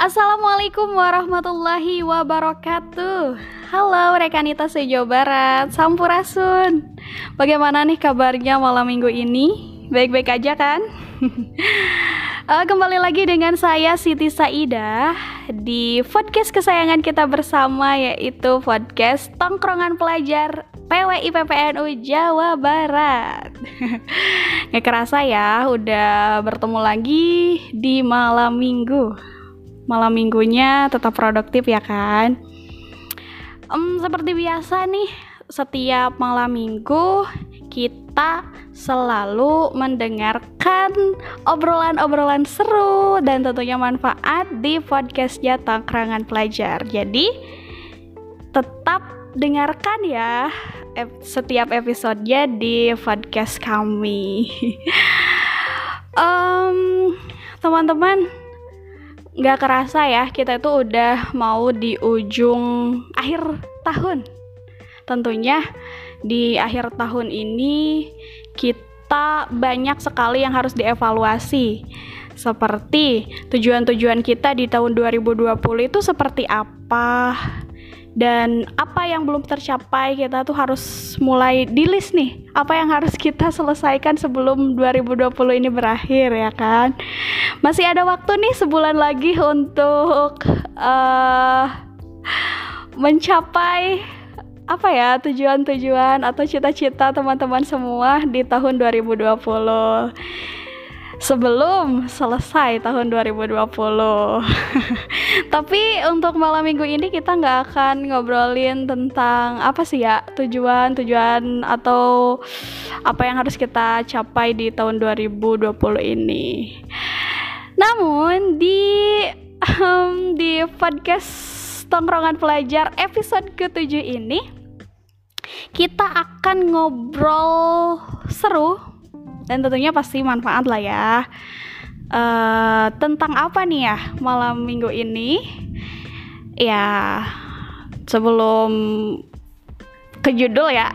Assalamualaikum warahmatullahi wabarakatuh. Halo rekanita se-Jawa Barat. Sampurasun. Bagaimana nih kabarnya malam minggu ini? Baik-baik aja kan? uh, kembali lagi dengan saya Siti Saida Di podcast kesayangan kita bersama Yaitu podcast Tongkrongan Pelajar PWI PPNU Jawa Barat. Gak kerasa ya udah bertemu lagi di malam minggu malam minggunya tetap produktif ya kan um, seperti biasa nih setiap malam minggu kita selalu mendengarkan obrolan-obrolan seru dan tentunya manfaat di podcastnya Tangkrangan Pelajar. Jadi tetap dengarkan ya setiap episodenya di podcast kami. um, teman-teman nggak kerasa ya kita itu udah mau di ujung akhir tahun. Tentunya di akhir tahun ini kita banyak sekali yang harus dievaluasi. Seperti tujuan-tujuan kita di tahun 2020 itu seperti apa dan apa yang belum tercapai kita tuh harus mulai di list nih. Apa yang harus kita selesaikan sebelum 2020 ini berakhir ya kan? Masih ada waktu nih sebulan lagi untuk uh, mencapai apa ya tujuan-tujuan atau cita-cita teman-teman semua di tahun 2020 sebelum selesai tahun 2020. Tapi untuk malam minggu ini kita nggak akan ngobrolin tentang apa sih ya tujuan-tujuan atau apa yang harus kita capai di tahun 2020 ini. Namun di um, di podcast Tongkrongan Pelajar episode ke-7 ini kita akan ngobrol seru dan tentunya pasti manfaat lah ya. Uh, tentang apa nih ya malam minggu ini? Ya sebelum ke judul ya.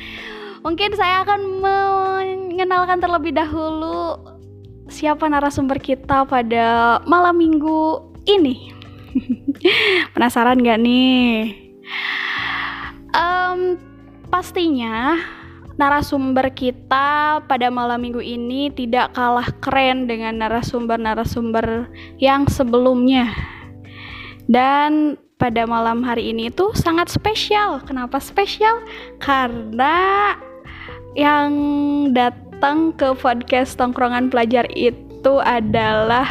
Mungkin saya akan mengenalkan terlebih dahulu siapa narasumber kita pada malam minggu ini. Penasaran gak nih? Um, pastinya narasumber kita pada malam minggu ini tidak kalah keren dengan narasumber-narasumber yang sebelumnya. Dan pada malam hari ini itu sangat spesial. Kenapa spesial? Karena yang datang ke podcast tongkrongan pelajar itu adalah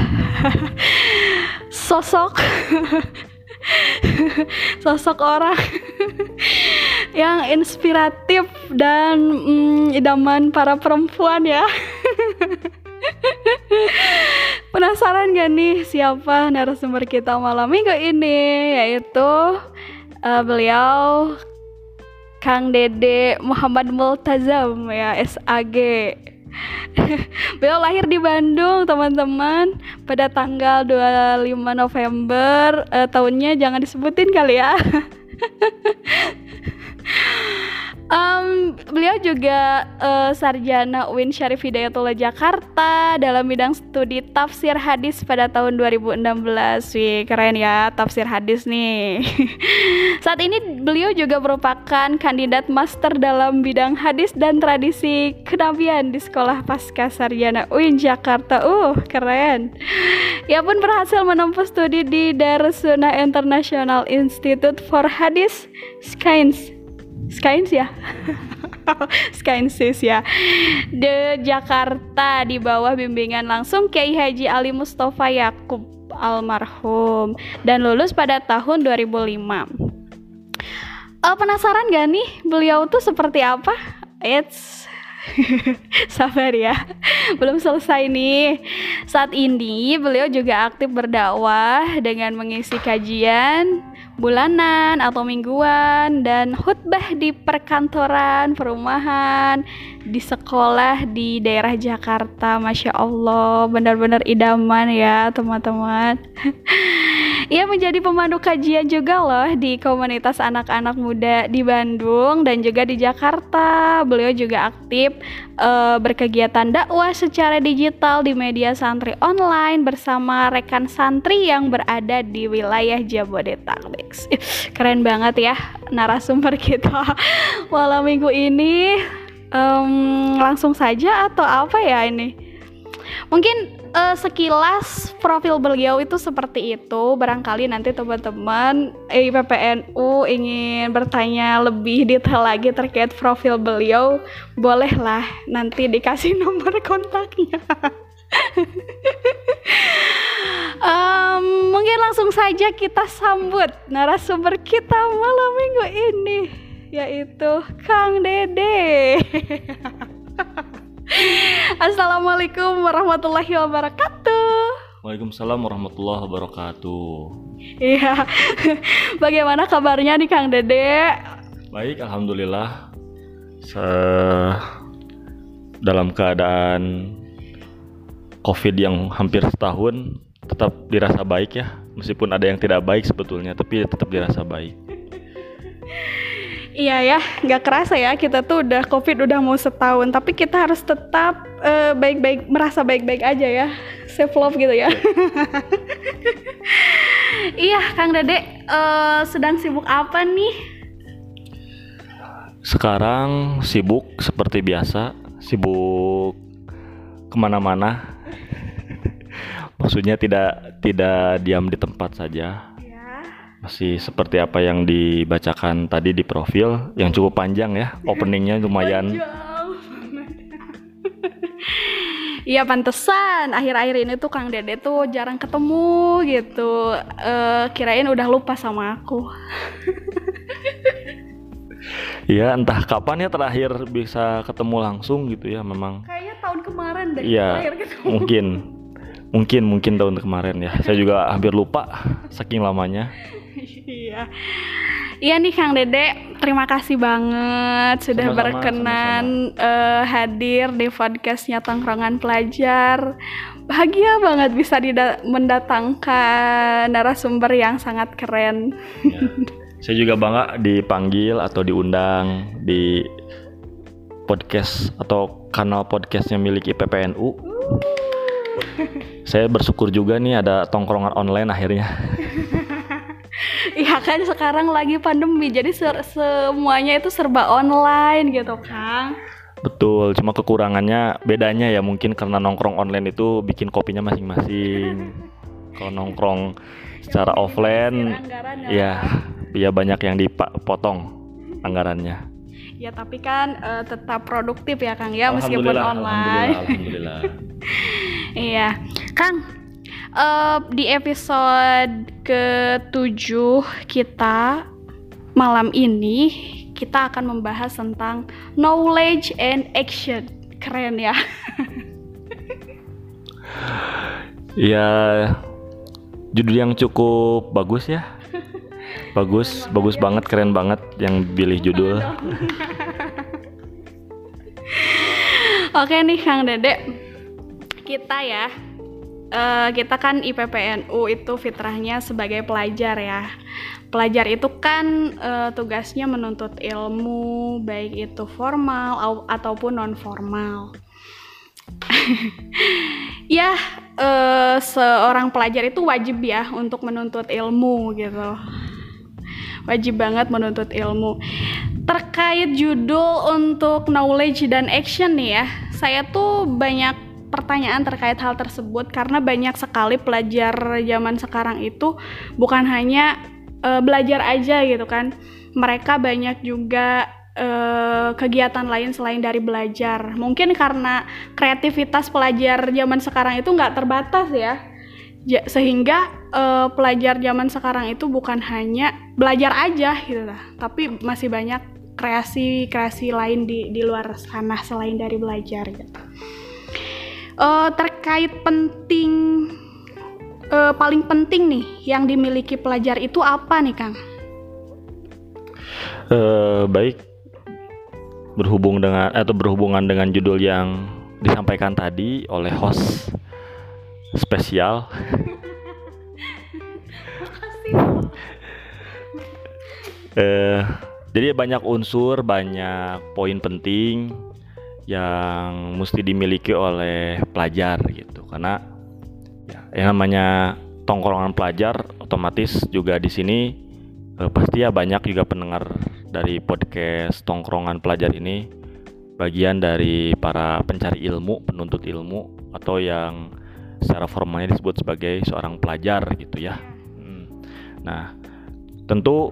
sosok sosok orang yang inspiratif dan mm, idaman para perempuan ya. Penasaran gak nih siapa narasumber kita malam minggu ini? Yaitu uh, beliau Kang Dede Muhammad Multazam ya SAG Beliau lahir di Bandung, teman-teman, pada tanggal 25 November. Uh, tahunnya jangan disebutin kali ya. Um, beliau juga uh, sarjana UIN Syarif Hidayatullah Jakarta dalam bidang studi tafsir hadis pada tahun 2016. Wih, keren ya tafsir hadis nih. Saat ini beliau juga merupakan kandidat master dalam bidang hadis dan tradisi kenabian di Sekolah Pasca Sarjana UIN Jakarta. Uh, keren. Ia pun berhasil menempuh studi di Darussunnah International Institute for Hadis Science Skyns ya. Skynsis ya. The Jakarta di bawah bimbingan langsung Kiai Haji Ali Mustafa Yakub almarhum dan lulus pada tahun 2005 uh, eh, penasaran gak nih beliau tuh seperti apa? It's sabar ya. Belum selesai nih. Saat ini beliau juga aktif berdakwah dengan mengisi kajian bulanan atau mingguan dan khutbah di perkantoran, perumahan, di sekolah di daerah Jakarta. Masya Allah, benar-benar idaman ya teman-teman. Ia menjadi pemandu kajian juga loh di komunitas anak-anak muda di Bandung dan juga di Jakarta. Beliau juga aktif uh, berkegiatan dakwah secara digital di media santri online bersama rekan santri yang berada di wilayah Jabodetabek. Keren banget ya narasumber kita malam minggu ini. Um, langsung saja atau apa ya ini? Mungkin uh, sekilas profil beliau itu seperti itu. Barangkali nanti teman-teman IPPNU ingin bertanya lebih detail lagi terkait profil beliau, bolehlah nanti dikasih nomor kontaknya. um, mungkin langsung saja kita sambut narasumber kita malam minggu ini yaitu Kang Dede. Assalamualaikum warahmatullahi wabarakatuh. Waalaikumsalam warahmatullahi wabarakatuh. Iya. Bagaimana kabarnya nih Kang Dede? Baik, alhamdulillah. Se dalam keadaan COVID yang hampir setahun tetap dirasa baik ya, meskipun ada yang tidak baik sebetulnya, tapi tetap dirasa baik. Iya ya, nggak kerasa ya kita tuh udah covid udah mau setahun, tapi kita harus tetap uh, baik-baik merasa baik-baik aja ya, self love gitu ya. iya, Kang Dede uh, sedang sibuk apa nih? Sekarang sibuk seperti biasa, sibuk ke mana-mana. Maksudnya tidak tidak diam di tempat saja masih seperti apa yang dibacakan tadi di profil? Yang cukup panjang ya openingnya lumayan. Iya pantesan. Akhir-akhir ini tuh Kang Dede tuh jarang ketemu gitu. Uh, kirain udah lupa sama aku. Iya entah kapan ya terakhir bisa ketemu langsung gitu ya memang. Kayaknya tahun kemarin deh Iya mungkin mungkin mungkin tahun kemarin ya. Saya juga hampir lupa saking lamanya. Iya. Iya nih Kang Dede. Terima kasih banget sudah sama -sama, berkenan sama -sama. Uh, hadir di podcastnya Tongkrongan Pelajar. Bahagia banget bisa mendatangkan narasumber yang sangat keren. Ya. saya juga bangga dipanggil atau diundang di podcast atau kanal podcastnya milik IPPNU saya bersyukur juga nih ada tongkrongan online akhirnya Iya kan sekarang lagi pandemi jadi ser semuanya itu serba online gitu Kang. Betul, cuma kekurangannya bedanya ya mungkin karena nongkrong online itu bikin kopinya masing-masing. Kalau nongkrong secara offline ya ya banyak yang dipotong anggarannya. Ya tapi kan uh, tetap produktif ya Kang ya meskipun online. Alhamdulillah. alhamdulillah. iya. Kang, uh, di episode ke-7 kita malam ini kita akan membahas tentang knowledge and action. Keren ya. ya judul yang cukup bagus ya. Bagus, bagus banget, keren banget yang pilih judul. Oke nih Kang Dede. Kita ya uh, kita kan IPPNU itu fitrahnya sebagai pelajar ya. Pelajar itu kan uh, tugasnya menuntut ilmu baik itu formal ataupun non formal. ya, uh, seorang pelajar itu wajib ya untuk menuntut ilmu gitu. Wajib banget menuntut ilmu. Terkait judul untuk knowledge dan action nih ya, saya tuh banyak pertanyaan terkait hal tersebut karena banyak sekali pelajar zaman sekarang itu bukan hanya uh, belajar aja gitu kan. Mereka banyak juga uh, kegiatan lain selain dari belajar. Mungkin karena kreativitas pelajar zaman sekarang itu nggak terbatas ya. Ja, sehingga uh, pelajar zaman sekarang itu bukan hanya belajar aja gitu lah, tapi masih banyak kreasi-kreasi lain di di luar sana selain dari belajar gitu uh, terkait penting uh, paling penting nih yang dimiliki pelajar itu apa nih Kang? Uh, baik berhubung dengan atau berhubungan dengan judul yang disampaikan tadi oleh host spesial. eh jadi banyak unsur, banyak poin penting yang mesti dimiliki oleh pelajar gitu. Karena ya, yang namanya tongkrongan pelajar otomatis juga di sini eh, pasti ya banyak juga pendengar dari podcast tongkrongan pelajar ini bagian dari para pencari ilmu, penuntut ilmu atau yang secara formalnya disebut sebagai seorang pelajar gitu ya. Hmm. Nah, tentu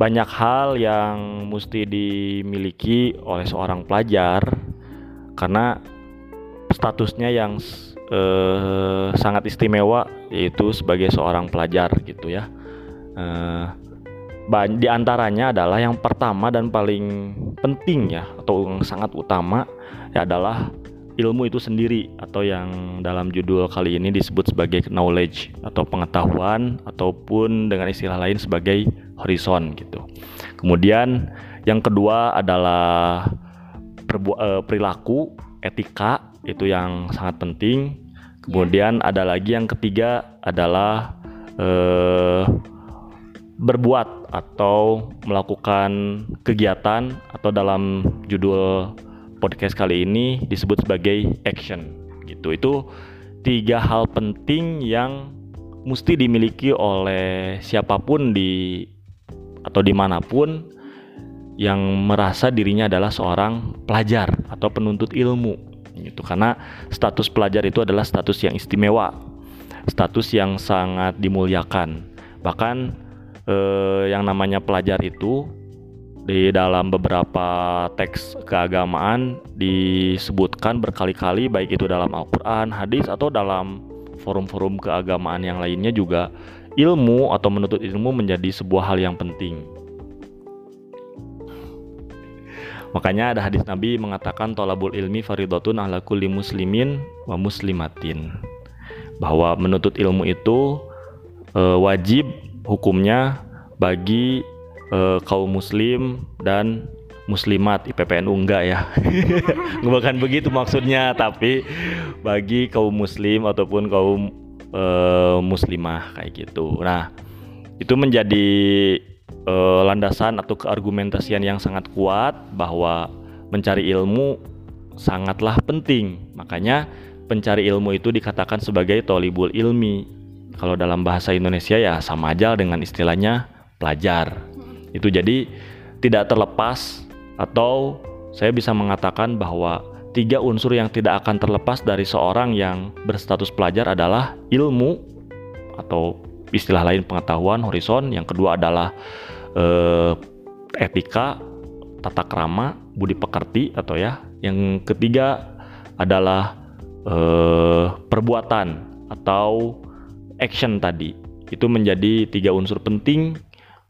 banyak hal yang mesti dimiliki oleh seorang pelajar karena statusnya yang eh, sangat istimewa yaitu sebagai seorang pelajar gitu ya. Eh, di antaranya adalah yang pertama dan paling penting ya atau yang sangat utama ya adalah ilmu itu sendiri atau yang dalam judul kali ini disebut sebagai knowledge atau pengetahuan ataupun dengan istilah lain sebagai horizon gitu. Kemudian yang kedua adalah uh, perilaku etika itu yang sangat penting. Kemudian ada lagi yang ketiga adalah uh, berbuat atau melakukan kegiatan atau dalam judul podcast kali ini disebut sebagai action gitu. Itu tiga hal penting yang mesti dimiliki oleh siapa pun di atau di mana pun yang merasa dirinya adalah seorang pelajar atau penuntut ilmu gitu karena status pelajar itu adalah status yang istimewa status yang sangat dimuliakan bahkan eh, yang namanya pelajar itu di dalam beberapa teks keagamaan disebutkan berkali-kali baik itu dalam Al-Qur'an, hadis atau dalam forum-forum keagamaan yang lainnya juga ilmu atau menuntut ilmu menjadi sebuah hal yang penting. Makanya ada hadis Nabi mengatakan tolabul ilmi faridotun ala kulli muslimin wa muslimatin. Bahwa menuntut ilmu itu e, wajib hukumnya bagi e, kaum muslim dan muslimat IPPNU enggak ya. Bukan begitu maksudnya, tapi bagi kaum muslim ataupun kaum uh, muslimah kayak gitu. Nah, itu menjadi uh, landasan atau keargumentasian yang sangat kuat bahwa mencari ilmu sangatlah penting. Makanya pencari ilmu itu dikatakan sebagai tolibul ilmi. Kalau dalam bahasa Indonesia ya sama aja dengan istilahnya pelajar. Itu jadi tidak terlepas atau saya bisa mengatakan bahwa tiga unsur yang tidak akan terlepas dari seorang yang berstatus pelajar adalah ilmu atau istilah lain pengetahuan horizon. Yang kedua adalah eh, etika tata krama budi pekerti atau ya. Yang ketiga adalah eh, perbuatan atau action tadi. Itu menjadi tiga unsur penting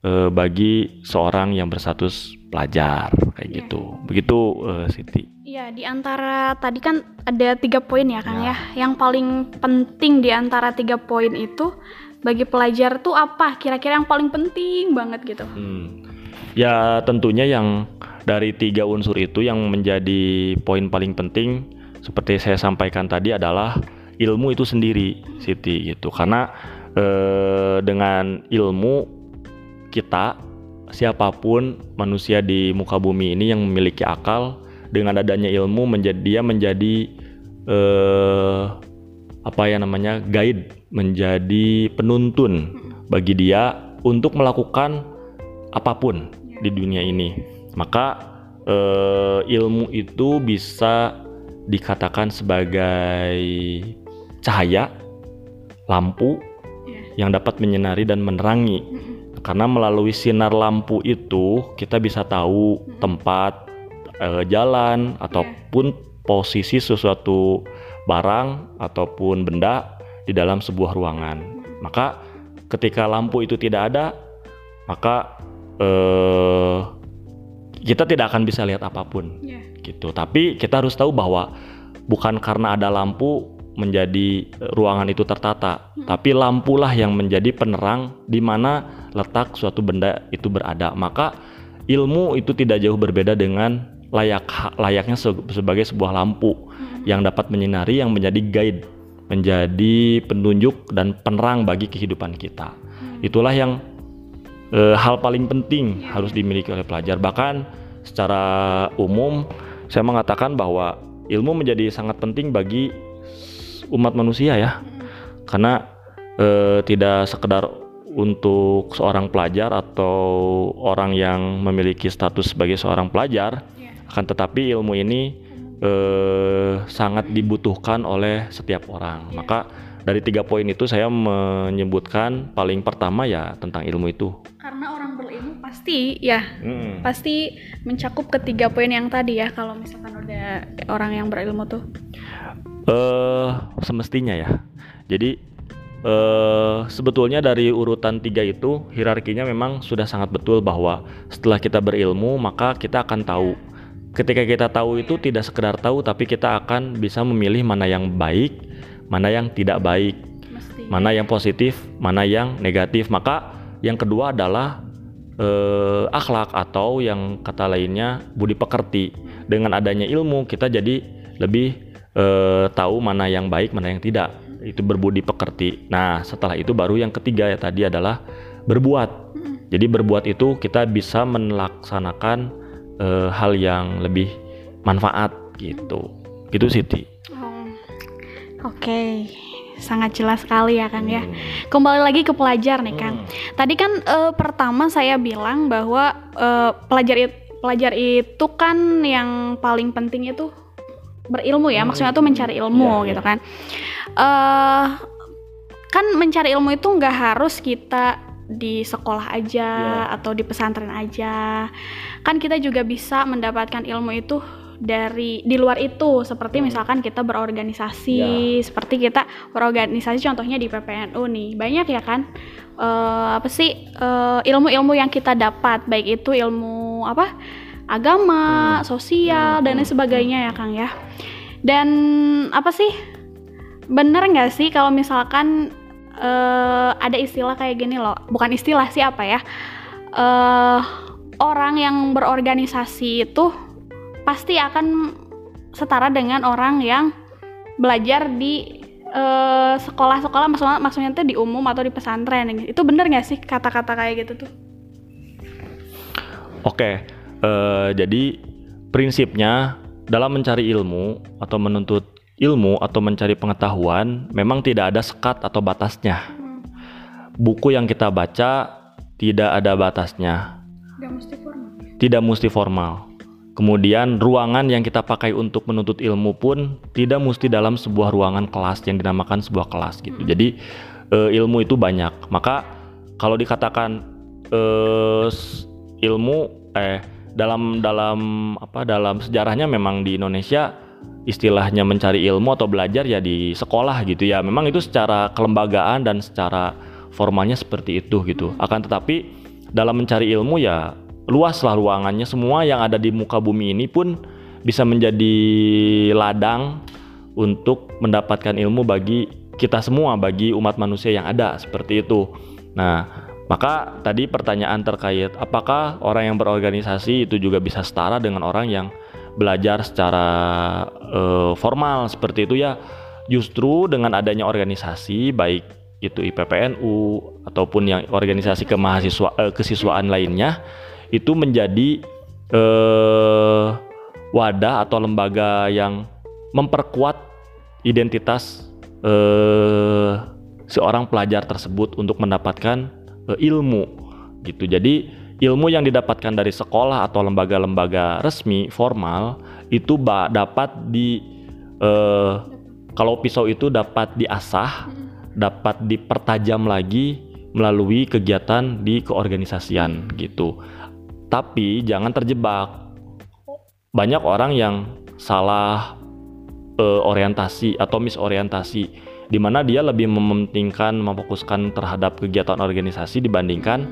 eh, bagi seorang yang berstatus pelajar kayak yeah. gitu begitu eh, Siti Iya, di antara tadi kan ada tiga poin ya Kang ya. ya. Yang paling penting di antara tiga poin itu bagi pelajar tuh apa? Kira-kira yang paling penting banget gitu. Hmm. Ya tentunya yang dari tiga unsur itu yang menjadi poin paling penting seperti saya sampaikan tadi adalah ilmu itu sendiri, Siti gitu. Karena eh, dengan ilmu kita siapa pun manusia di muka bumi ini yang memiliki akal dengan adanya ilmu menjadi dia menjadi eh, apa ya namanya guide menjadi penuntun bagi dia untuk melakukan apa pun di dunia ini maka eh, ilmu itu bisa dikatakan sebagai cahaya lampu ya. yang dapat menyinari dan menerangi karena melalui sinar lampu itu kita bisa tahu tempat uh, jalan ataupun posisi sesuatu barang ataupun benda di dalam sebuah ruangan. Maka ketika lampu itu tidak ada, maka uh, kita tidak akan bisa lihat apa pun. Yeah. Gitu. Tapi kita harus tahu bahwa bukan karena ada lampu menjadi ruangan itu tertata, hmm. tapi lampulah yang menjadi penerang di mana letak suatu benda itu berada. Maka ilmu itu tidak jauh berbeda dengan layak layaknya sebagai sebuah lampu hmm. yang dapat menyinari yang menjadi guide, menjadi penunjuk dan penerang bagi kehidupan kita. Hmm. Itulah yang uh, hal paling penting yeah. harus dimiliki oleh pelajar. Bahkan secara umum saya mengatakan bahwa ilmu menjadi sangat penting bagi umat manusia ya. Karena uh, tidak sekedar untuk seorang pelajar atau orang yang memiliki status sebagai seorang pelajar, yeah. akan tetapi ilmu ini uh, sangat dibutuhkan oleh setiap orang. Yeah. Maka dari tiga poin itu saya menyebutkan paling pertama ya tentang ilmu itu. Karena orang berilmu pasti ya hmm. pasti mencakup ketiga poin yang tadi ya kalau misalkan udah orang yang berilmu tuh. Eh semestinya ya. Jadi uh, sebetulnya dari urutan tiga itu hierarkinya memang sudah sangat betul bahwa setelah kita berilmu maka kita akan tahu. Ketika kita tahu itu tidak sekedar tahu tapi kita akan bisa memilih mana yang baik mana yang tidak baik, Mesti. mana yang positif, mana yang negatif. Maka yang kedua adalah eh, akhlak atau yang kata lainnya budi pekerti. Dengan adanya ilmu kita jadi lebih eh, tahu mana yang baik, mana yang tidak. Itu berbudi pekerti. Nah setelah itu baru yang ketiga ya tadi adalah berbuat. Jadi berbuat itu kita bisa melaksanakan eh, hal yang lebih manfaat gitu. Gitu Siti. Oke, sangat jelas sekali ya Kang ya. Kembali lagi ke pelajar nih Kang. Hmm. Tadi kan uh, pertama saya bilang bahwa uh, pelajar it, pelajar itu kan yang paling penting itu berilmu ya. Maksudnya tuh mencari ilmu ya, gitu kan. Uh, kan mencari ilmu itu nggak harus kita di sekolah aja yeah. atau di pesantren aja. Kan kita juga bisa mendapatkan ilmu itu dari di luar itu seperti hmm. misalkan kita berorganisasi ya. seperti kita berorganisasi contohnya di PPNU nih banyak ya kan uh, apa sih ilmu eh, ilmu-ilmu yang kita dapat baik itu ilmu apa agama hmm. sosial hmm. dan lain sebagainya ya Kang ya dan apa sih bener nggak sih kalau misalkan uh, ada istilah kayak gini loh bukan istilah sih apa ya uh, orang yang berorganisasi itu pasti akan setara dengan orang yang belajar di uh, sekolah-sekolah maksudnya maksudnya itu di umum atau di pesantren itu bener nggak sih kata-kata kayak gitu tuh? Oke, uh, jadi prinsipnya dalam mencari ilmu atau menuntut ilmu atau mencari pengetahuan memang tidak ada sekat atau batasnya. Buku yang kita baca tidak ada batasnya. Tidak mesti formal. Tidak mesti formal Kemudian ruangan yang kita pakai untuk menuntut ilmu pun tidak mesti dalam sebuah ruangan kelas yang dinamakan sebuah kelas gitu. Hmm. Jadi uh, ilmu itu banyak. Maka kalau dikatakan uh, ilmu eh dalam dalam apa dalam sejarahnya memang di Indonesia istilahnya mencari ilmu atau belajar ya di sekolah gitu ya. Memang itu secara kelembagaan dan secara formalnya seperti itu gitu. Hmm. Akan tetapi dalam mencari ilmu ya luaslah ruangannya semua yang ada di muka bumi ini pun bisa menjadi ladang untuk mendapatkan ilmu bagi kita semua bagi umat manusia yang ada seperti itu. Nah, maka tadi pertanyaan terkait apakah orang yang berorganisasi itu juga bisa setara dengan orang yang belajar secara uh, formal seperti itu ya. Justru dengan adanya organisasi baik itu IPPNU ataupun yang organisasi kemahasiswa uh, kesiswaan lainnya itu menjadi eh, wadah atau lembaga yang memperkuat identitas seorang pelajar tersebut untuk mendapatkan ilmu gitu. Jadi ilmu yang didapatkan dari sekolah atau lembaga-lembaga resmi formal itu dapat di eh, kalau pisau itu dapat diasah, dapat dipertajam lagi melalui kegiatan di keorganisasian gitu. Tapi jangan terjebak. Banyak orang yang salah uh, orientasi atau misorientasi di mana dia lebih mementingkan memfokuskan terhadap kegiatan organisasi dibandingkan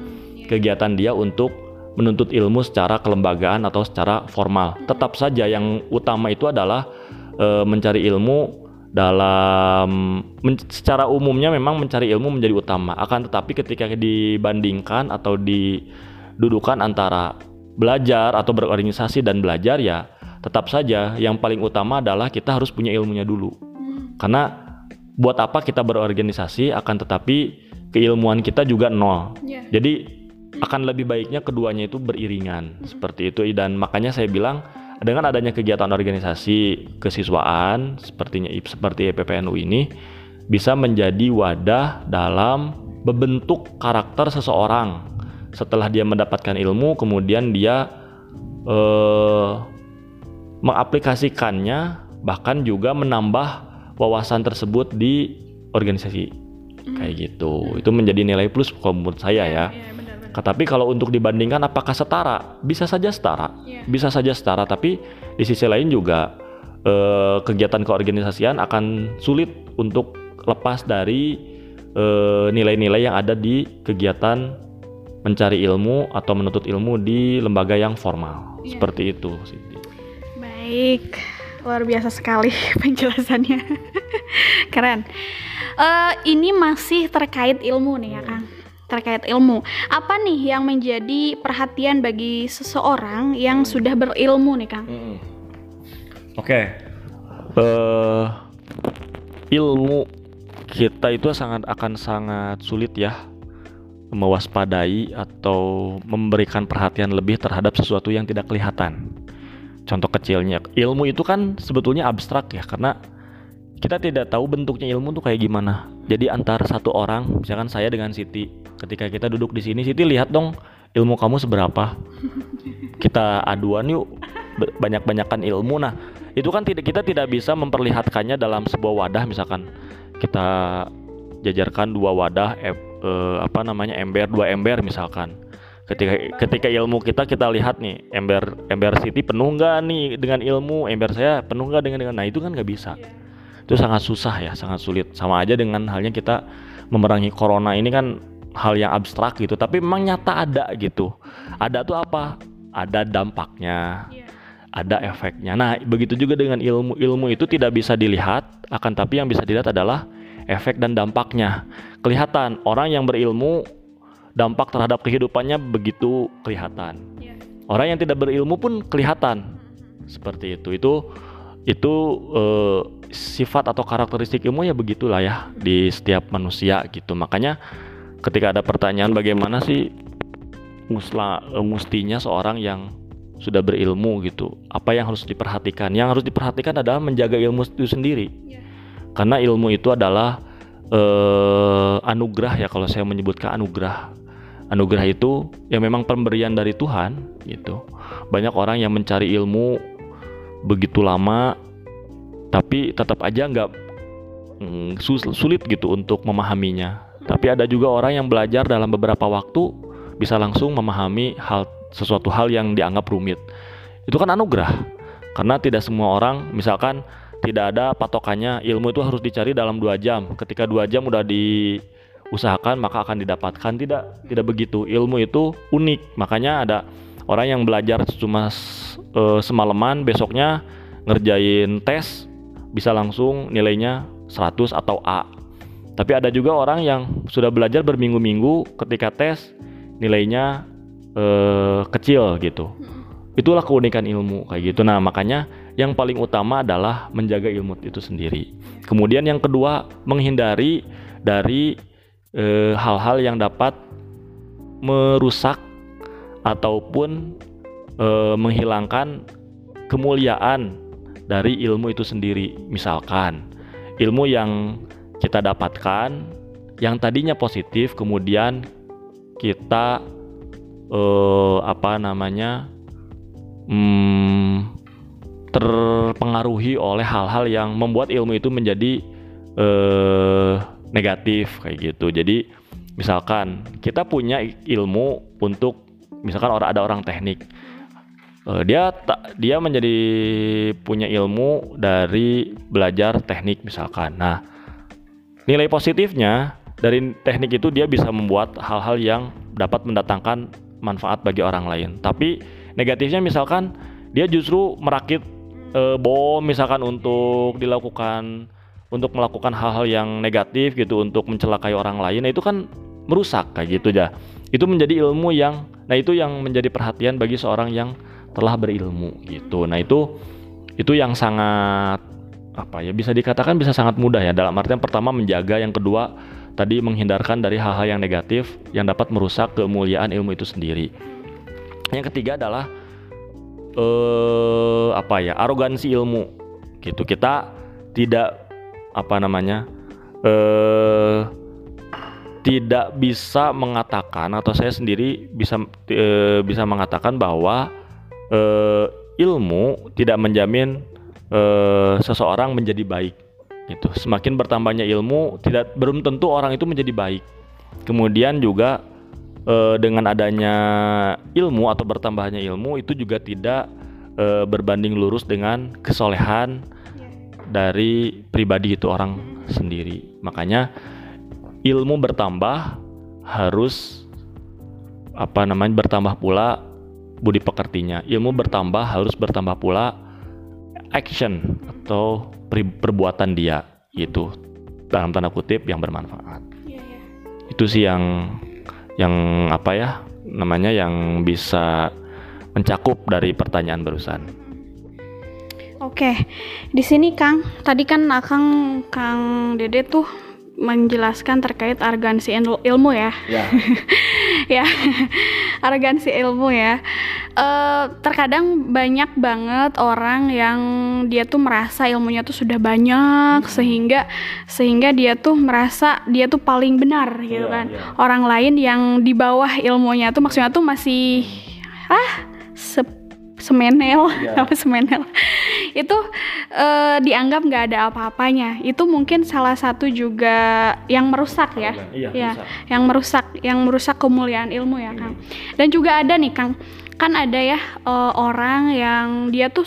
kegiatan dia untuk menuntut ilmu secara kelembagaan atau secara formal. Tetap saja yang utama itu adalah e, mencari ilmu dalam men, secara umumnya memang mencari ilmu menjadi utama. Akan tetapi ketika dibandingkan atau di dudukan antara belajar atau berorganisasi dan belajar ya tetap saja yang paling utama adalah kita harus punya ilmunya dulu. Karena buat apa kita berorganisasi akan tetapi keilmuan kita juga nol. Yeah. Jadi akan lebih baiknya keduanya itu beriringan seperti itu dan makanya saya bilang dengan adanya kegiatan organisasi kesiswaan sepertinya seperti EPPNU ini bisa menjadi wadah dalam membentuk karakter seseorang setelah dia mendapatkan ilmu kemudian dia eh, mengaplikasikannya bahkan juga menambah wawasan tersebut di organisasi kayak gitu itu menjadi nilai plus kalau menurut saya ya, ya tapi kalau untuk dibandingkan apakah setara? Bisa saja setara, yeah. bisa saja setara. Tapi di sisi lain juga eh, kegiatan keorganisasian akan sulit untuk lepas dari eh, nilai-nilai eh, yang ada di kegiatan mencari ilmu atau menuntut ilmu di lembaga yang formal. Yeah. Seperti itu, Siti. Baik, luar biasa sekali penjelasannya. Keren. Uh, ini masih terkait ilmu nih ya, Kang terkait ilmu. Apa nih yang menjadi perhatian bagi seseorang yang hmm. sudah berilmu nih, Kang? Hmm. Oke. Okay. Uh, eh, ilmu kita itu sangat akan sangat sulit ya mewaspadai atau memberikan perhatian lebih terhadap sesuatu yang tidak kelihatan. Contoh kecilnya, ilmu itu kan sebetulnya abstrak ya karena kita tidak tahu bentuknya ilmu tuh kayak gimana. Jadi antara satu orang, misalkan saya dengan Siti, ketika kita duduk di sini, Siti lihat dong ilmu kamu seberapa. Kita aduan yuk, banyak-banyakan ilmu. Nah, itu kan tidak kita tidak bisa memperlihatkannya dalam sebuah wadah, misalkan kita jajarkan dua wadah, eh, eh, apa namanya ember, dua ember misalkan. Ketika ketika ilmu kita kita lihat nih ember ember Siti penuh nggak nih dengan ilmu, ember saya penuh nggak dengan dengan, nah itu kan nggak bisa. Itu sangat susah ya sangat sulit. Sama aja dengan halnya kita memerangi corona ini kan hal yang abstrak gitu tapi memang nyata ada gitu. Ada tuh apa? Ada dampaknya iya. ada efeknya. Nah begitu juga dengan ilmu. Ilmu itu tidak bisa dilihat akan tapi yang bisa dilihat adalah efek dan dampaknya. Kelihatan orang yang berilmu dampak terhadap kehidupannya begitu kelihatan. Iya. orang yang tidak berilmu pun kelihatan. Seperti itu. Itu itu uh, sifat atau karakteristik ilmu ya begitulah ya di setiap manusia gitu. Makanya ketika ada pertanyaan bagaimana sih musla uh, mustinya seorang yang sudah berilmu gitu? Apa yang harus diperhatikan? Yang harus diperhatikan adalah menjaga ilmu itu sendiri. Yeah. karena ilmu itu adalah uh, anugerah ya kalau saya menyebutkan anugerah anugerah itu yang memang pemberian dari Tuhan gitu. Banyak orang yang mencari ilmu begitu lama tapi tetap aja nggak mm, sulit gitu untuk memahaminya. Tapi ada juga orang yang belajar dalam beberapa waktu bisa langsung memahami hal sesuatu hal yang dianggap rumit. Itu kan anugerah. Karena tidak semua orang misalkan tidak ada patokannya ilmu itu harus dicari dalam dua jam. Ketika dua jam udah diusahakan maka akan didapatkan tidak tidak begitu ilmu itu unik makanya ada orang yang belajar cuma uh, semalaman besoknya ngerjain tes bisa langsung nilainya 100 atau A. Tapi ada juga orang yang sudah belajar berminggu-minggu ketika tes nilainya uh, kecil gitu. Itulah keunikan ilmu kayak gitu. Nah, makanya yang paling utama adalah menjaga ilmu itu sendiri. Kemudian yang kedua, menghindari dari eh, hal-hal yang dapat merusak ataupun e, menghilangkan kemuliaan dari ilmu itu sendiri. Misalkan ilmu yang kita dapatkan yang tadinya positif kemudian kita e, apa namanya hmm, terpengaruhi oleh hal-hal yang membuat ilmu itu menjadi e, negatif kayak gitu. Jadi misalkan kita punya ilmu untuk misalkan orang ada orang teknik. Uh, dia tak dia menjadi punya ilmu dari belajar teknik misalkan. Nah nilai positifnya dari teknik itu dia bisa membuat hal-hal yang dapat mendatangkan manfaat bagi orang lain. Tapi negatifnya misalkan dia justru merakit e, bom misalkan untuk dilakukan untuk melakukan hal-hal yang negatif gitu untuk mencelakai orang lain nah itu kan merusak kayak gitu ya itu menjadi ilmu yang Nah, itu yang menjadi perhatian bagi seorang yang telah berilmu gitu. Nah, itu itu yang sangat apa ya bisa dikatakan bisa sangat mudah ya. Dalam artian pertama menjaga. Yang kedua tadi menghindarkan dari hal-hal yang negatif yang dapat merusak kemuliaan ilmu itu sendiri. Yang ketiga adalah eh apa ya arogansi ilmu gitu. Kita tidak apa namanya eh tidak bisa mengatakan atau saya sendiri bisa e, bisa mengatakan bahwa e, ilmu tidak menjamin e, seseorang menjadi baik gitu. Semakin bertambahnya ilmu tidak belum tentu orang itu menjadi baik. Kemudian juga e, dengan adanya ilmu atau bertambahnya ilmu itu juga tidak e, berbanding lurus dengan kesolehan dari pribadi itu orang sendiri makanya ilmu bertambah harus apa namanya bertambah pula budi pekertinya ilmu bertambah harus bertambah pula action atau perbuatan dia itu dalam tanda kutip yang bermanfaat yeah, yeah. itu sih yang yang apa ya namanya yang bisa mencakup dari pertanyaan barusan. Oke, di sini Kang, tadi kan Akang Kang Dede tuh menjelaskan terkait arogansi ilmu ya. Ya. ya, arogansi ilmu ya. Uh, terkadang banyak banget orang yang dia tuh merasa ilmunya tuh sudah banyak hmm. sehingga sehingga dia tuh merasa dia tuh paling benar gitu yeah, kan. Yeah. Orang lain yang di bawah ilmunya tuh maksudnya tuh masih ah semenel yeah. apa semenel. Itu uh, dianggap nggak ada apa-apanya. Itu mungkin salah satu juga yang merusak ya. Iya, ya yang merusak yang merusak kemuliaan ilmu ya kang. Dan juga ada nih kang. Kan ada ya uh, orang yang dia tuh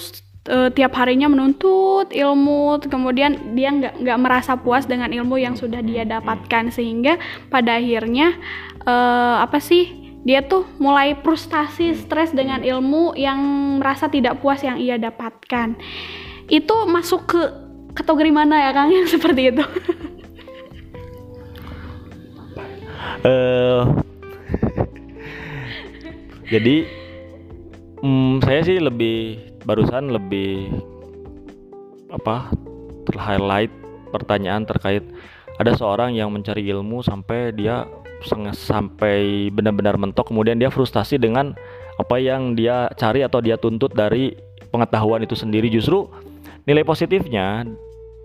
uh, tiap harinya menuntut ilmu kemudian dia nggak nggak merasa puas dengan ilmu yang sudah dia dapatkan. Sehingga pada akhirnya uh, apa sih dia tuh mulai frustasi, stres dengan ilmu yang merasa tidak puas yang ia dapatkan. Itu masuk ke kategori mana ya Kang yang seperti itu? uh, jadi um, saya sih lebih barusan lebih apa highlight pertanyaan terkait ada seorang yang mencari ilmu sampai dia sampai benar-benar mentok kemudian dia frustasi dengan apa yang dia cari atau dia tuntut dari pengetahuan itu sendiri. Justru nilai positifnya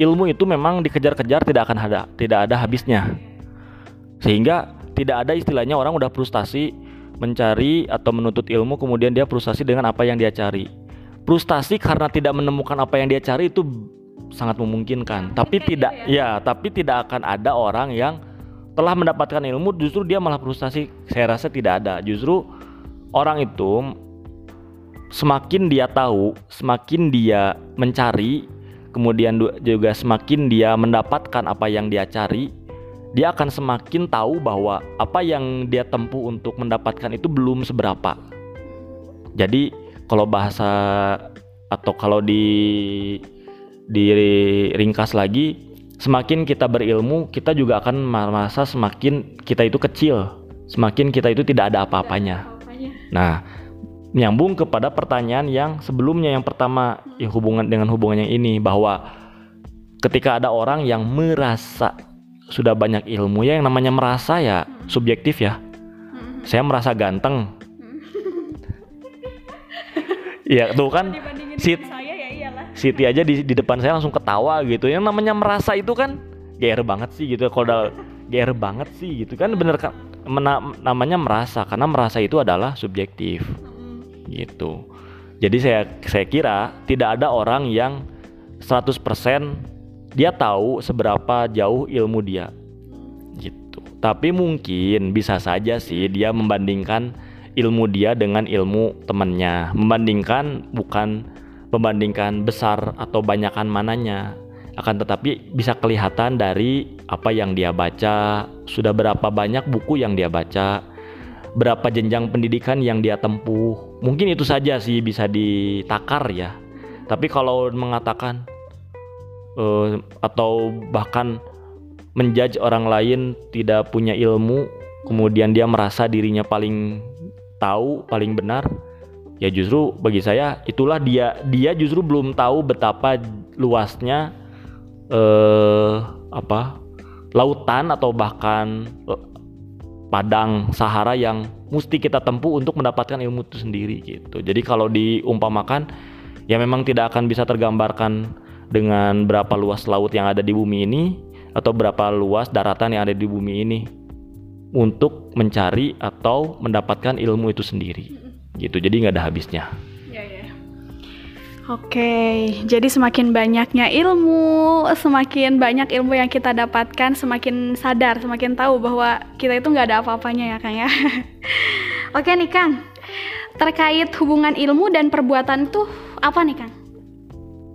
ilmu itu memang dikejar-kejar tidak akan ada tidak ada habisnya. Sehingga tidak ada istilahnya orang udah frustasi mencari atau menuntut ilmu kemudian dia frustasi dengan apa yang dia cari. Frustasi karena tidak menemukan apa yang dia cari itu sangat memungkinkan. Tapi tidak ya. ya tapi tidak akan ada orang yang telah mendapatkan ilmu justru dia malah frustasi. Saya rasa tidak ada. Justru orang itu semakin dia tahu semakin dia mencari kemudian juga semakin dia mendapatkan apa yang dia cari dia akan semakin tahu bahwa apa yang dia tempuh untuk mendapatkan itu belum seberapa. Jadi kalau bahasa atau kalau di diringkas lagi semakin kita berilmu, kita juga akan merasa semakin kita itu kecil, semakin kita itu tidak ada apa-apanya. Nah, nyambung kepada pertanyaan yang sebelumnya yang pertama yang hubungan dengan hubungan yang ini bahwa ketika ada orang yang merasa sudah banyak ilmu ya yang namanya merasa ya hmm. subjektif ya. Hmm. Saya merasa ganteng. Iya, tuh kan si Siti aja di, di depan saya langsung ketawa gitu. Yang namanya merasa itu kan GR banget sih gitu. Kalau GR banget sih gitu kan. Bener kan namanya merasa. Karena merasa itu adalah subjektif. Gitu. Jadi saya saya kira tidak ada orang yang 100% dia tahu seberapa jauh ilmu dia. Gitu. Tapi mungkin bisa saja sih dia membandingkan ilmu dia dengan ilmu temannya. Membandingkan bukan membandingkan besar atau banyakan mananya akan tetapi bisa kelihatan dari apa yang dia baca, sudah berapa banyak buku yang dia baca, berapa jenjang pendidikan yang dia tempuh. Mungkin itu saja sih bisa ditakar ya. Tapi kalau mengatakan uh, atau bahkan menjudge orang lain tidak punya ilmu, kemudian dia merasa dirinya paling tahu, paling benar, ya justru bagi saya itulah dia dia justru belum tahu betapa luasnya eh apa lautan atau bahkan eh, padang Sahara yang mesti kita tempuh untuk mendapatkan ilmu itu sendiri gitu. Jadi kalau diumpamakan ya memang tidak akan bisa tergambarkan dengan berapa luas laut yang ada di bumi ini atau berapa luas daratan yang ada di bumi ini untuk mencari atau mendapatkan ilmu itu sendiri gitu. Jadi nggak ada habisnya. Oke, jadi semakin banyaknya ilmu, semakin banyak ilmu yang kita dapatkan, semakin sadar, semakin tahu bahwa kita itu nggak ada apa-apanya ya Kang ya. Oke nih Kang, terkait hubungan ilmu dan perbuatan itu apa nih Kang?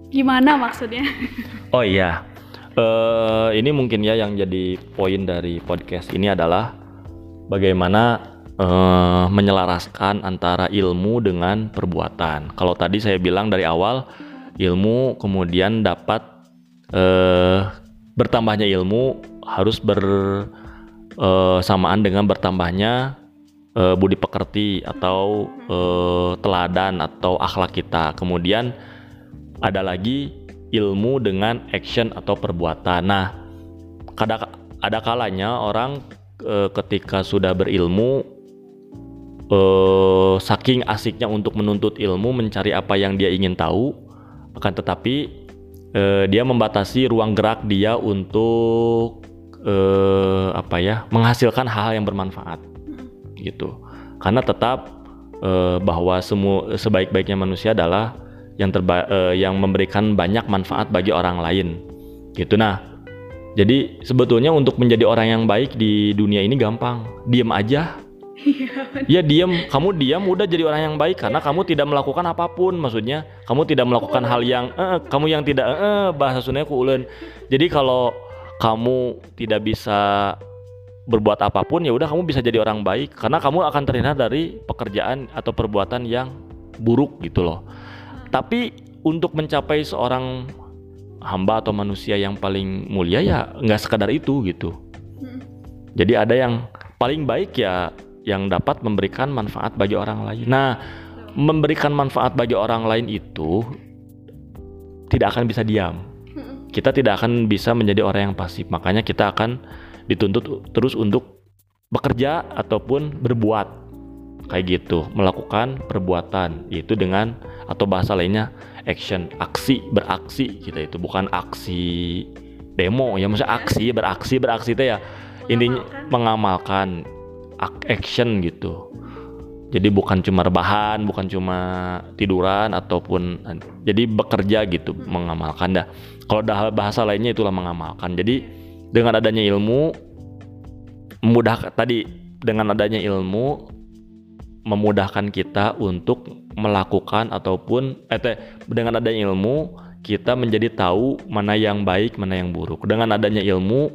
Gimana maksudnya? Oh iya, uh, ini mungkin ya yang jadi poin dari podcast ini adalah bagaimana uh, menyelaraskan antara ilmu dengan perbuatan. Kalau tadi saya bilang dari awal ilmu kemudian dapat uh, bertambahnya ilmu harus bersamaan uh, dengan bertambahnya uh, budi pekerti atau uh, teladan atau akhlak kita. Kemudian ada lagi ilmu dengan action atau perbuatan. Nah, ada ada kalanya orang ketika sudah berilmu uh, saking asiknya untuk menuntut ilmu, mencari apa yang dia ingin tahu, akan tetapi uh, dia membatasi ruang gerak dia untuk uh, apa ya menghasilkan hal-hal yang bermanfaat, gitu. Karena tetap uh, bahwa semua sebaik-baiknya manusia adalah yang terba uh, yang memberikan banyak manfaat bagi orang lain, gitu. Nah. Jadi sebetulnya untuk menjadi orang yang baik di dunia ini gampang, diem aja, Iya diam, kamu diam udah jadi orang yang baik karena kamu tidak melakukan apa pun, maksudnya kamu tidak melakukan hal yang eh, kamu yang tidak eh, bahasa Sunda ku ulen. Jadi kalau kamu tidak bisa berbuat apa pun ya udah kamu bisa jadi orang baik karena kamu akan terhindar dari pekerjaan atau perbuatan yang buruk gitu loh. Tapi untuk mencapai seorang hamba atau manusia yang paling mulia ya nggak sekadar itu gitu. Hmm. Jadi ada yang paling baik ya yang dapat memberikan manfaat bagi orang lain. Nah, memberikan manfaat bagi orang lain itu tidak akan bisa diam. Kita tidak akan bisa menjadi orang yang pasif. Makanya kita akan dituntut terus untuk bekerja ataupun berbuat. Kayak gitu, melakukan perbuatan. Yaitu dengan atau bahasa lainnya action, aksi, beraksi kita itu. Bukan aksi demo. Ya maksudnya aksi, beraksi, beraksi itu ya. Intinya mengamalkan action gitu. Jadi bukan cuma rebahan bukan cuma tiduran ataupun jadi bekerja gitu mengamalkan. Dah kalau dah bahasa lainnya itulah mengamalkan. Jadi dengan adanya ilmu mudah tadi dengan adanya ilmu memudahkan kita untuk melakukan ataupun eh dengan adanya ilmu kita menjadi tahu mana yang baik mana yang buruk. Dengan adanya ilmu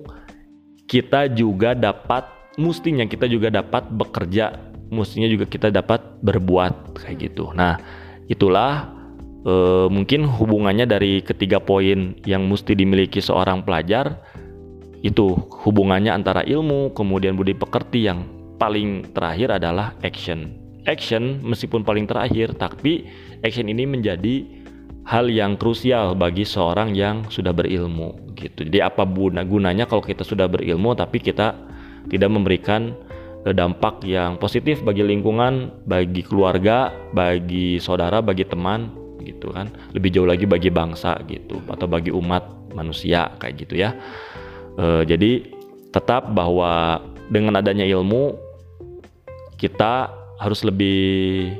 kita juga dapat mestinya kita juga dapat bekerja, mestinya juga kita dapat berbuat kayak gitu. Nah, itulah e, mungkin hubungannya dari ketiga poin yang mesti dimiliki seorang pelajar itu hubungannya antara ilmu kemudian budi pekerti yang paling terakhir adalah action. Action meskipun paling terakhir tapi action ini menjadi hal yang krusial bagi seorang yang sudah berilmu gitu. Jadi apa guna gunanya kalau kita sudah berilmu tapi kita tidak memberikan eh, dampak yang positif bagi lingkungan, bagi keluarga, bagi saudara, bagi teman gitu kan. Lebih jauh lagi bagi bangsa gitu atau bagi umat manusia kayak gitu ya. E, jadi tetap bahwa dengan adanya ilmu kita harus lebih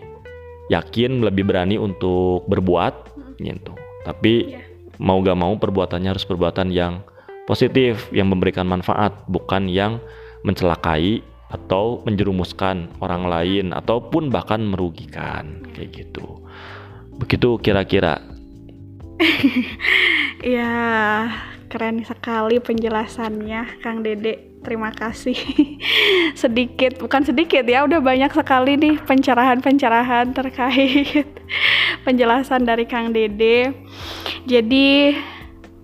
yakin, lebih berani untuk berbuat gitu. Tapi yeah. mau gak mau perbuatannya harus perbuatan yang positif, yang memberikan manfaat, bukan yang mencelakai atau menjerumuskan orang lain ataupun bahkan merugikan kayak gitu. Begitu kira-kira. ya, keren sekali penjelasannya Kang Dede. Terima kasih. sedikit, bukan sedikit ya, udah banyak sekali nih pencerahan-pencerahan terkait penjelasan dari Kang Dede. Jadi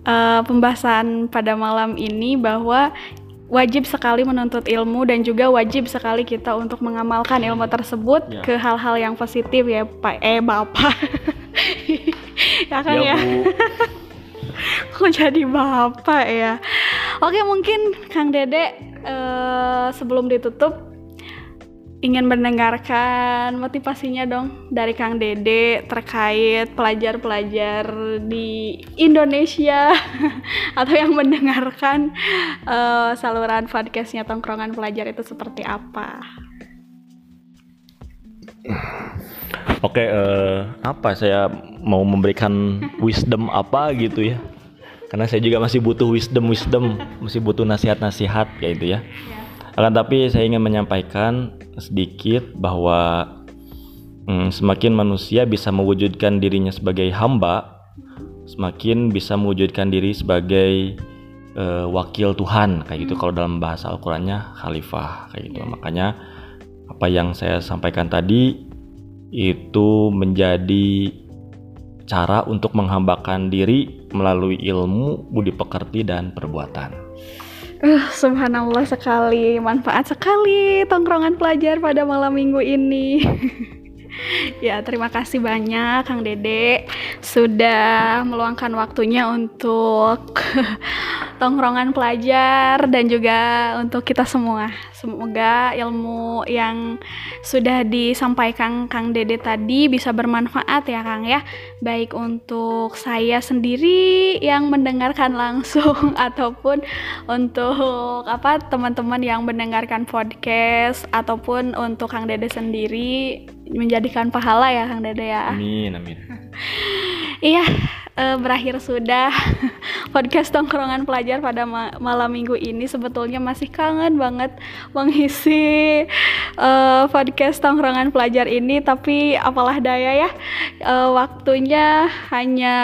uh, pembahasan pada malam ini bahwa wajib sekali menuntut ilmu dan juga wajib sekali kita untuk mengamalkan ilmu tersebut ya. ke hal-hal yang positif ya Pak eh Bapak. ya kan ya. ya? Bu. kok jadi bapak ya oke mungkin Kang Dede uh, sebelum ditutup ingin mendengarkan motivasinya dong dari Kang Dede terkait pelajar-pelajar di Indonesia atau yang mendengarkan uh, saluran podcastnya tongkrongan pelajar itu seperti apa? Oke, uh, apa saya mau memberikan wisdom apa gitu ya? Karena saya juga masih butuh wisdom wisdom, masih butuh nasihat-nasihat kayak itu ya. ya akan tapi saya ingin menyampaikan sedikit bahwa hmm, semakin manusia bisa mewujudkan dirinya sebagai hamba, semakin bisa mewujudkan diri sebagai uh, wakil Tuhan kayak gitu kalau dalam bahasa Al-Qur'annya khalifah kayak gitu. Makanya apa yang saya sampaikan tadi itu menjadi cara untuk menghambakan diri melalui ilmu, budi pekerti dan perbuatan. Uh, subhanallah sekali, manfaat sekali tongkrongan pelajar pada malam minggu ini. ya, terima kasih banyak Kang Dede sudah meluangkan waktunya untuk tongkrongan pelajar dan juga untuk kita semua. Semoga ilmu yang sudah disampaikan Kang Dede tadi bisa bermanfaat ya Kang ya. Baik untuk saya sendiri yang mendengarkan langsung ataupun untuk apa teman-teman yang mendengarkan podcast ataupun untuk Kang Dede sendiri menjadikan pahala ya Kang Dede ya. Amin amin. Iya, uh, berakhir sudah podcast tongkrongan pelajar pada ma malam minggu ini sebetulnya masih kangen banget mengisi uh, podcast tongkrongan pelajar ini tapi apalah daya ya uh, waktunya hanya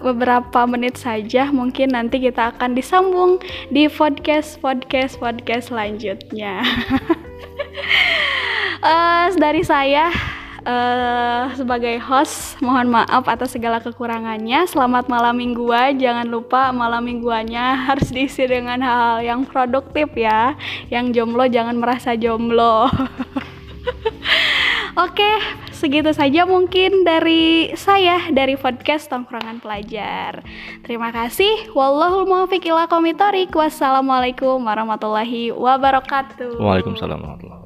beberapa menit saja mungkin nanti kita akan disambung di podcast podcast podcast selanjutnya uh, dari saya uh, sebagai host mohon maaf atas segala kekurangannya. Selamat malam mingguan jangan lupa malam mingguannya harus diisi dengan hal, -hal yang produktif ya. Yang jomblo jangan merasa jomblo Oke, segitu saja mungkin dari saya dari podcast Tongkrongan Pelajar. Terima kasih. Wallahul muwaffiq ila Wassalamualaikum warahmatullahi wabarakatuh. Waalaikumsalam warahmatullahi